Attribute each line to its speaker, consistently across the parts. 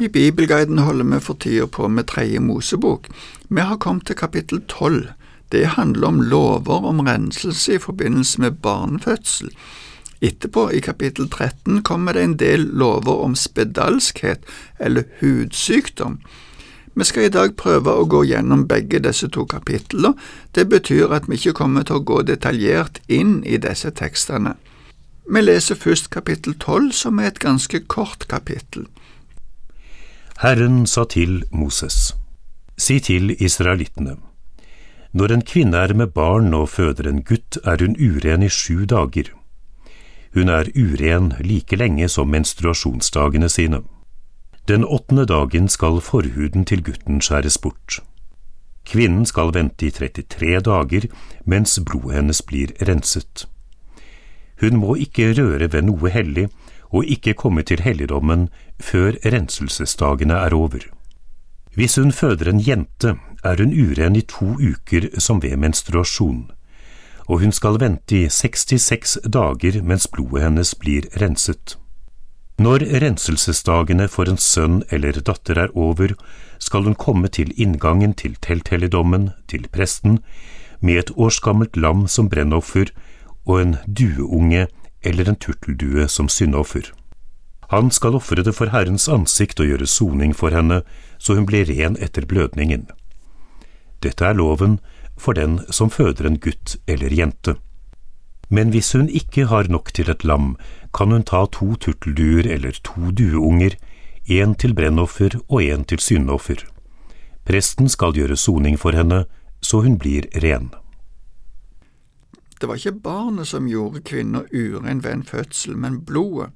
Speaker 1: I Bibelguiden holder vi for tida på med tredje Mosebok. Vi har kommet til kapittel tolv. Det handler om lover om renselse i forbindelse med barnefødsel. Etterpå, i kapittel 13, kommer det en del lover om spedalskhet eller hudsykdom. Vi skal i dag prøve å gå gjennom begge disse to kapitlene. Det betyr at vi ikke kommer til å gå detaljert inn i disse tekstene. Vi leser først kapittel 12, som er et ganske kort kapittel.
Speaker 2: Herren sa til Moses, si til israelittene, når en kvinne er med barn og føder en gutt, er hun uren i sju dager. Hun er uren like lenge som menstruasjonsdagene sine. Den åttende dagen skal forhuden til gutten skjæres bort. Kvinnen skal vente i 33 dager mens blodet hennes blir renset. Hun må ikke røre ved noe hellig, og ikke komme til helligdommen før renselsesdagene er over. Hvis hun føder en jente, er hun uren i to uker som ved menstruasjon, og hun skal vente i 66 dager mens blodet hennes blir renset. Når renselsesdagene for en sønn eller datter er over, skal hun komme til inngangen til telthelligdommen, til presten, med et årsgammelt lam som brennoffer og en dueunge eller en turteldue som syndoffer. Han skal ofre det for Herrens ansikt og gjøre soning for henne, så hun blir ren etter blødningen. Dette er loven for den som føder en gutt eller jente. Men hvis hun ikke har nok til et lam, kan hun ta to turtelduer eller to dueunger, én til brennoffer og én til syndoffer. Presten skal gjøre soning for henne, så hun blir ren.
Speaker 1: Det var ikke barnet som gjorde kvinner urein ved en fødsel, men blodet.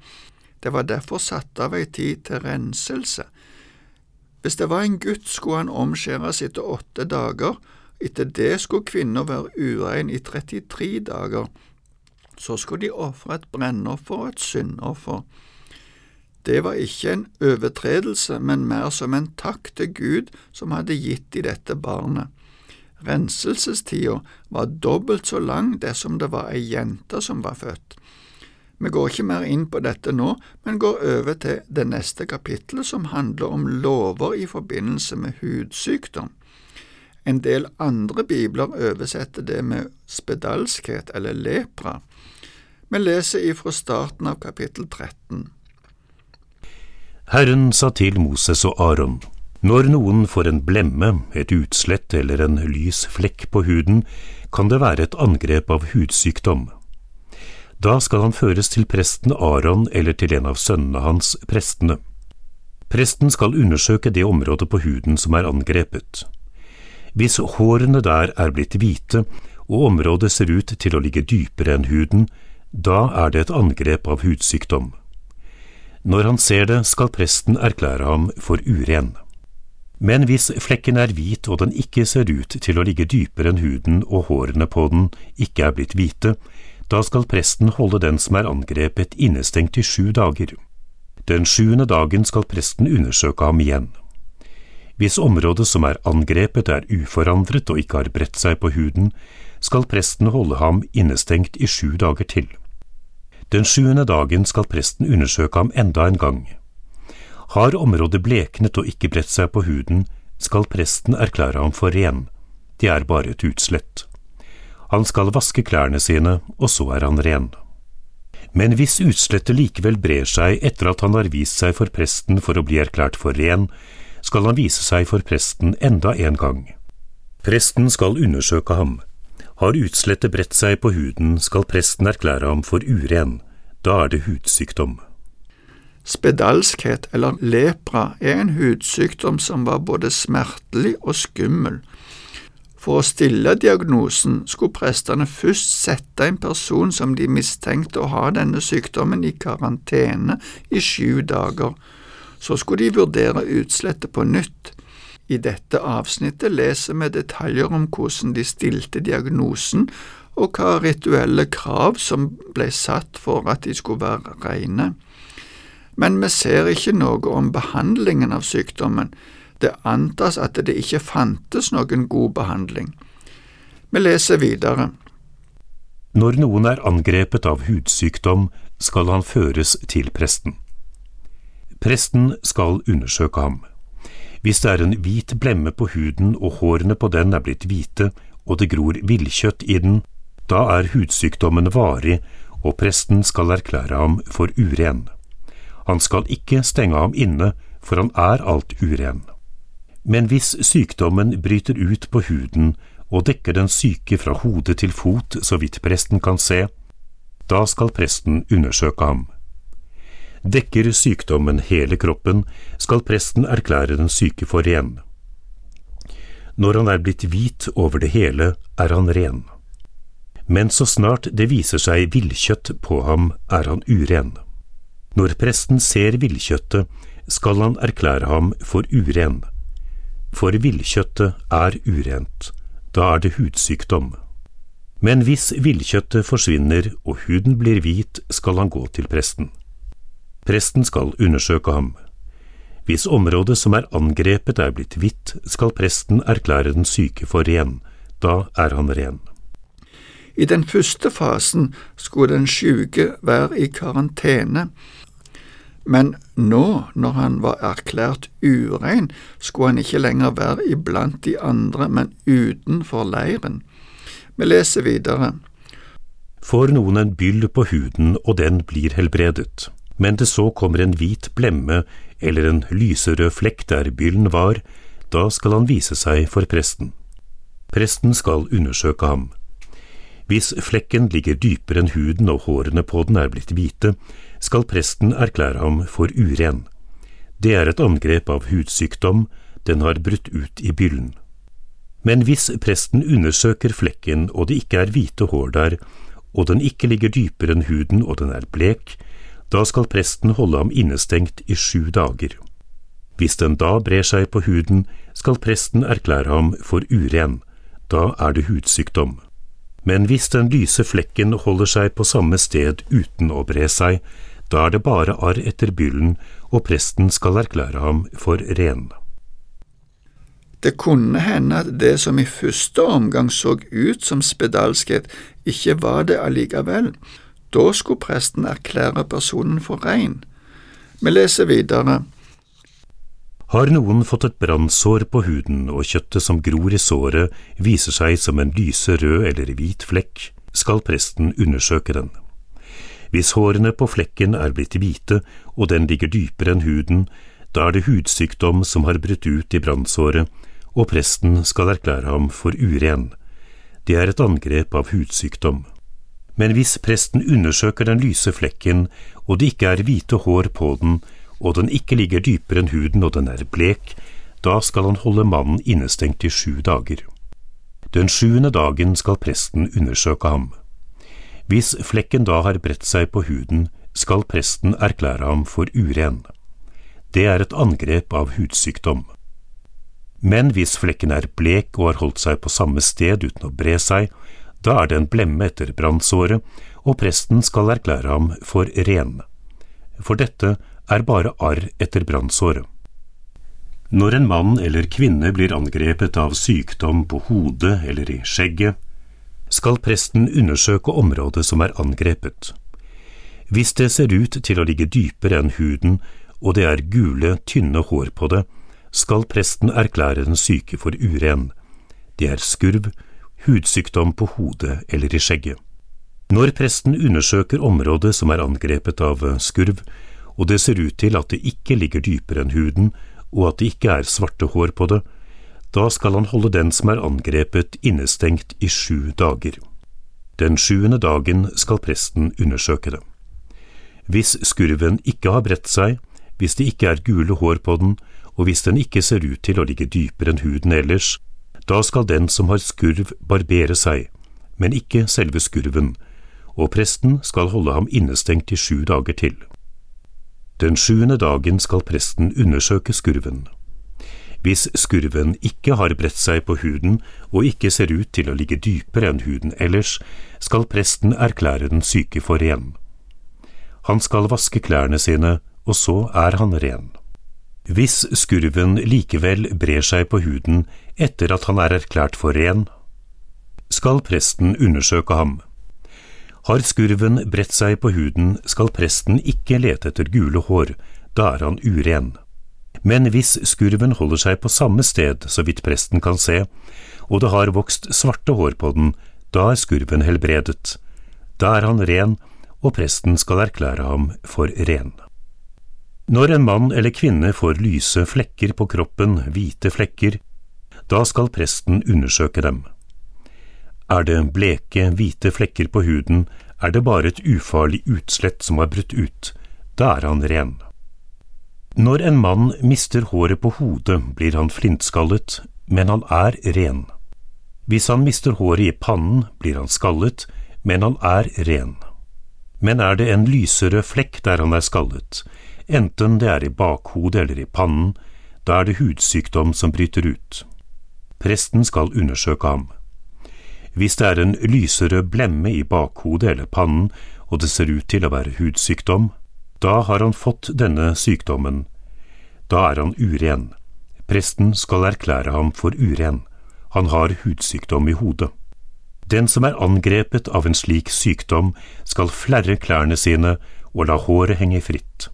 Speaker 1: Det var derfor satt av ei tid til renselse. Hvis det var en gutt, skulle han omskjæres etter åtte dager, etter det skulle kvinner være urein i 33 dager. Så skulle de ofre et brennoffer og et syndoffer. Det var ikke en overtredelse, men mer som en takk til Gud som hadde gitt de dette barnet. Renselsestida var dobbelt så lang dersom det var ei jente som var født. Vi går ikke mer inn på dette nå, men går over til det neste kapittelet som handler om lover i forbindelse med hudsykdom. En del andre bibler oversetter det med spedalskhet eller lepra. Vi leser ifra starten av kapittel 13.
Speaker 2: Herren sa til Moses og Aron, når noen får en blemme, et utslett eller en lys flekk på huden, kan det være et angrep av hudsykdom. Da skal han føres til presten Aron eller til en av sønnene hans, prestene. Presten skal undersøke det området på huden som er angrepet. Hvis hårene der er blitt hvite og området ser ut til å ligge dypere enn huden, da er det et angrep av hudsykdom. Når han ser det, skal presten erklære ham for uren. Men hvis flekken er hvit og den ikke ser ut til å ligge dypere enn huden og hårene på den ikke er blitt hvite, da skal presten holde den som er angrepet innestengt i sju dager. Den sjuende dagen skal presten undersøke ham igjen. Hvis området som er angrepet er uforandret og ikke har bredt seg på huden, skal presten holde ham innestengt i sju dager til. Den sjuende dagen skal presten undersøke ham enda en gang. Har området bleknet og ikke bredt seg på huden, skal presten erklære ham for ren, De er bare et utslett. Han skal vaske klærne sine, og så er han ren. Men hvis utslettet likevel brer seg etter at han har vist seg for presten for å bli erklært for ren, skal han vise seg for presten enda en gang. Presten skal undersøke ham. Har utslettet bredt seg på huden, skal presten erklære ham for uren. Da er det hudsykdom.
Speaker 1: Spedalskhet, eller lepra, er en hudsykdom som var både smertelig og skummel. For å stille diagnosen skulle prestene først sette en person som de mistenkte å ha denne sykdommen, i karantene i sju dager. Så skulle de vurdere utslettet på nytt. I dette avsnittet leser vi detaljer om hvordan de stilte diagnosen, og hva rituelle krav som ble satt for at de skulle være rene men vi ser ikke noe om behandlingen av sykdommen. Det antas at det ikke fantes noen god behandling. Vi leser videre.
Speaker 2: Når noen er angrepet av hudsykdom, skal han føres til presten. Presten skal undersøke ham. Hvis det er en hvit blemme på huden og hårene på den er blitt hvite og det gror villkjøtt i den, da er hudsykdommen varig og presten skal erklære ham for uren. Han skal ikke stenge ham inne, for han er alt uren. Men hvis sykdommen bryter ut på huden og dekker den syke fra hode til fot så vidt presten kan se, da skal presten undersøke ham. Dekker sykdommen hele kroppen, skal presten erklære den syke for ren. Når han er blitt hvit over det hele, er han ren. Men så snart det viser seg villkjøtt på ham, er han uren. Når presten ser villkjøttet, skal han erklære ham for uren. For villkjøttet er urent, da er det hudsykdom. Men hvis villkjøttet forsvinner og huden blir hvit, skal han gå til presten. Presten skal undersøke ham. Hvis området som er angrepet er blitt hvitt, skal presten erklære den syke for ren. Da er han ren.
Speaker 1: I den første fasen skulle den syke være i karantene, men nå, når han var erklært urein, skulle han ikke lenger være iblant de andre, men utenfor leiren. Vi leser videre.
Speaker 2: Får noen en byll på huden, og den blir helbredet, men det så kommer en hvit blemme eller en lyserød flekk der byllen var, da skal han vise seg for presten. Presten skal undersøke ham. Hvis flekken ligger dypere enn huden og hårene på den er blitt hvite, skal presten erklære ham for uren. Det er et angrep av hudsykdom, den har brutt ut i byllen. Men hvis presten undersøker flekken og det ikke er hvite hår der, og den ikke ligger dypere enn huden og den er blek, da skal presten holde ham innestengt i sju dager. Hvis den da brer seg på huden, skal presten erklære ham for uren, da er det hudsykdom. Men hvis den lyse flekken holder seg på samme sted uten å bre seg, da er det bare arr etter byllen, og presten skal erklære ham for ren.
Speaker 1: Det kunne hende at det som i første omgang så ut som spedalskhet, ikke var det allikevel. Da skulle presten erklære personen for rein. Vi leser videre.
Speaker 2: Har noen fått et brannsår på huden og kjøttet som gror i såret viser seg som en lyse rød eller hvit flekk, skal presten undersøke den. Hvis hårene på flekken er blitt hvite og den ligger dypere enn huden, da er det hudsykdom som har brutt ut i brannsåret, og presten skal erklære ham for uren. Det er et angrep av hudsykdom. Men hvis presten undersøker den lyse flekken, og det ikke er hvite hår på den, og den ikke ligger dypere enn huden og den er blek, da skal han holde mannen innestengt i sju dager. Den sjuende dagen skal presten undersøke ham. Hvis flekken da har bredt seg på huden, skal presten erklære ham for uren. Det er et angrep av hudsykdom. Men hvis flekken er blek og har holdt seg på samme sted uten å bre seg, da er det en blemme etter brannsåret, og presten skal erklære ham for ren. For dette er bare arr etter brannsåret. Når en mann eller kvinne blir angrepet av sykdom på hodet eller i skjegget, skal presten undersøke området som er angrepet. Hvis det ser ut til å ligge dypere enn huden, og det er gule, tynne hår på det, skal presten erklære den syke for uren. Det er skurv, hudsykdom på hodet eller i skjegget. Når presten undersøker området som er angrepet av skurv, og det ser ut til at det ikke ligger dypere enn huden, og at det ikke er svarte hår på det, da skal han holde den som er angrepet, innestengt i sju dager. Den sjuende dagen skal presten undersøke det. Hvis skurven ikke har bredt seg, hvis det ikke er gule hår på den, og hvis den ikke ser ut til å ligge dypere enn huden ellers, da skal den som har skurv barbere seg, men ikke selve skurven, og presten skal holde ham innestengt i sju dager til. Den sjuende dagen skal presten undersøke skurven. Hvis skurven ikke har bredt seg på huden og ikke ser ut til å ligge dypere enn huden ellers, skal presten erklære den syke for ren. Han skal vaske klærne sine, og så er han ren. Hvis skurven likevel brer seg på huden etter at han er erklært for ren, skal presten undersøke ham. Har skurven bredt seg på huden, skal presten ikke lete etter gule hår, da er han uren. Men hvis skurven holder seg på samme sted så vidt presten kan se, og det har vokst svarte hår på den, da er skurven helbredet. Da er han ren, og presten skal erklære ham for ren. Når en mann eller kvinne får lyse flekker på kroppen, hvite flekker, da skal presten undersøke dem. Er det bleke, hvite flekker på huden, er det bare et ufarlig utslett som har brutt ut, da er han ren. Når en mann mister håret på hodet, blir han flintskallet, men han er ren. Hvis han mister håret i pannen, blir han skallet, men han er ren. Men er det en lyserød flekk der han er skallet, enten det er i bakhodet eller i pannen, da er det hudsykdom som bryter ut. Presten skal undersøke ham. Hvis det er en lyserød blemme i bakhodet eller pannen, og det ser ut til å være hudsykdom, da har han fått denne sykdommen. Da er han uren. Presten skal erklære ham for uren. Han har hudsykdom i hodet. Den som er angrepet av en slik sykdom, skal flerre klærne sine og la håret henge fritt.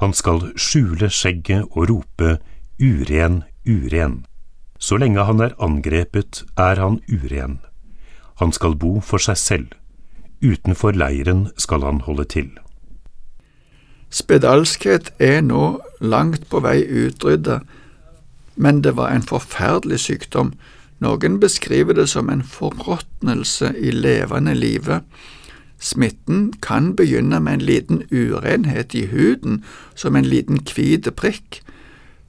Speaker 2: Han skal skjule skjegget og rope uren, uren. Så lenge han er angrepet, er han uren. Han skal bo for seg selv. Utenfor leiren skal han holde til.
Speaker 1: Spedalskhet er nå langt på vei utrydda, men det var en forferdelig sykdom. Noen beskriver det som en forråtnelse i levende live. Smitten kan begynne med en liten urenhet i huden, som en liten hvit prikk.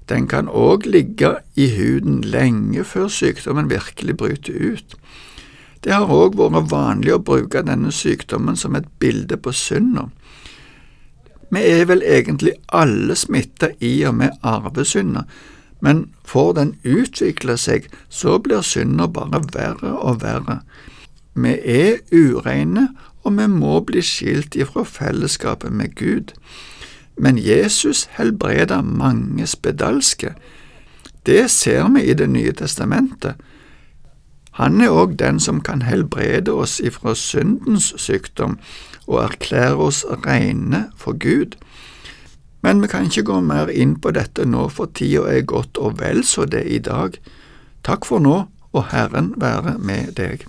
Speaker 1: Den kan òg ligge i huden lenge før sykdommen virkelig bryter ut. Det har òg vært vanlig å bruke denne sykdommen som et bilde på synda. Vi er vel egentlig alle smitta i og med arvesynder, men får den utvikle seg, så blir synda bare verre og verre. Vi er ureine, og vi må bli skilt ifra fellesskapet med Gud. Men Jesus helbreder mange spedalske. Det ser vi i Det nye testamentet. Han er òg den som kan helbrede oss ifra syndens sykdom og erklære oss rene for Gud. Men vi kan ikke gå mer inn på dette nå, for tida er godt og vel så det i dag. Takk for nå, og Herren være med deg.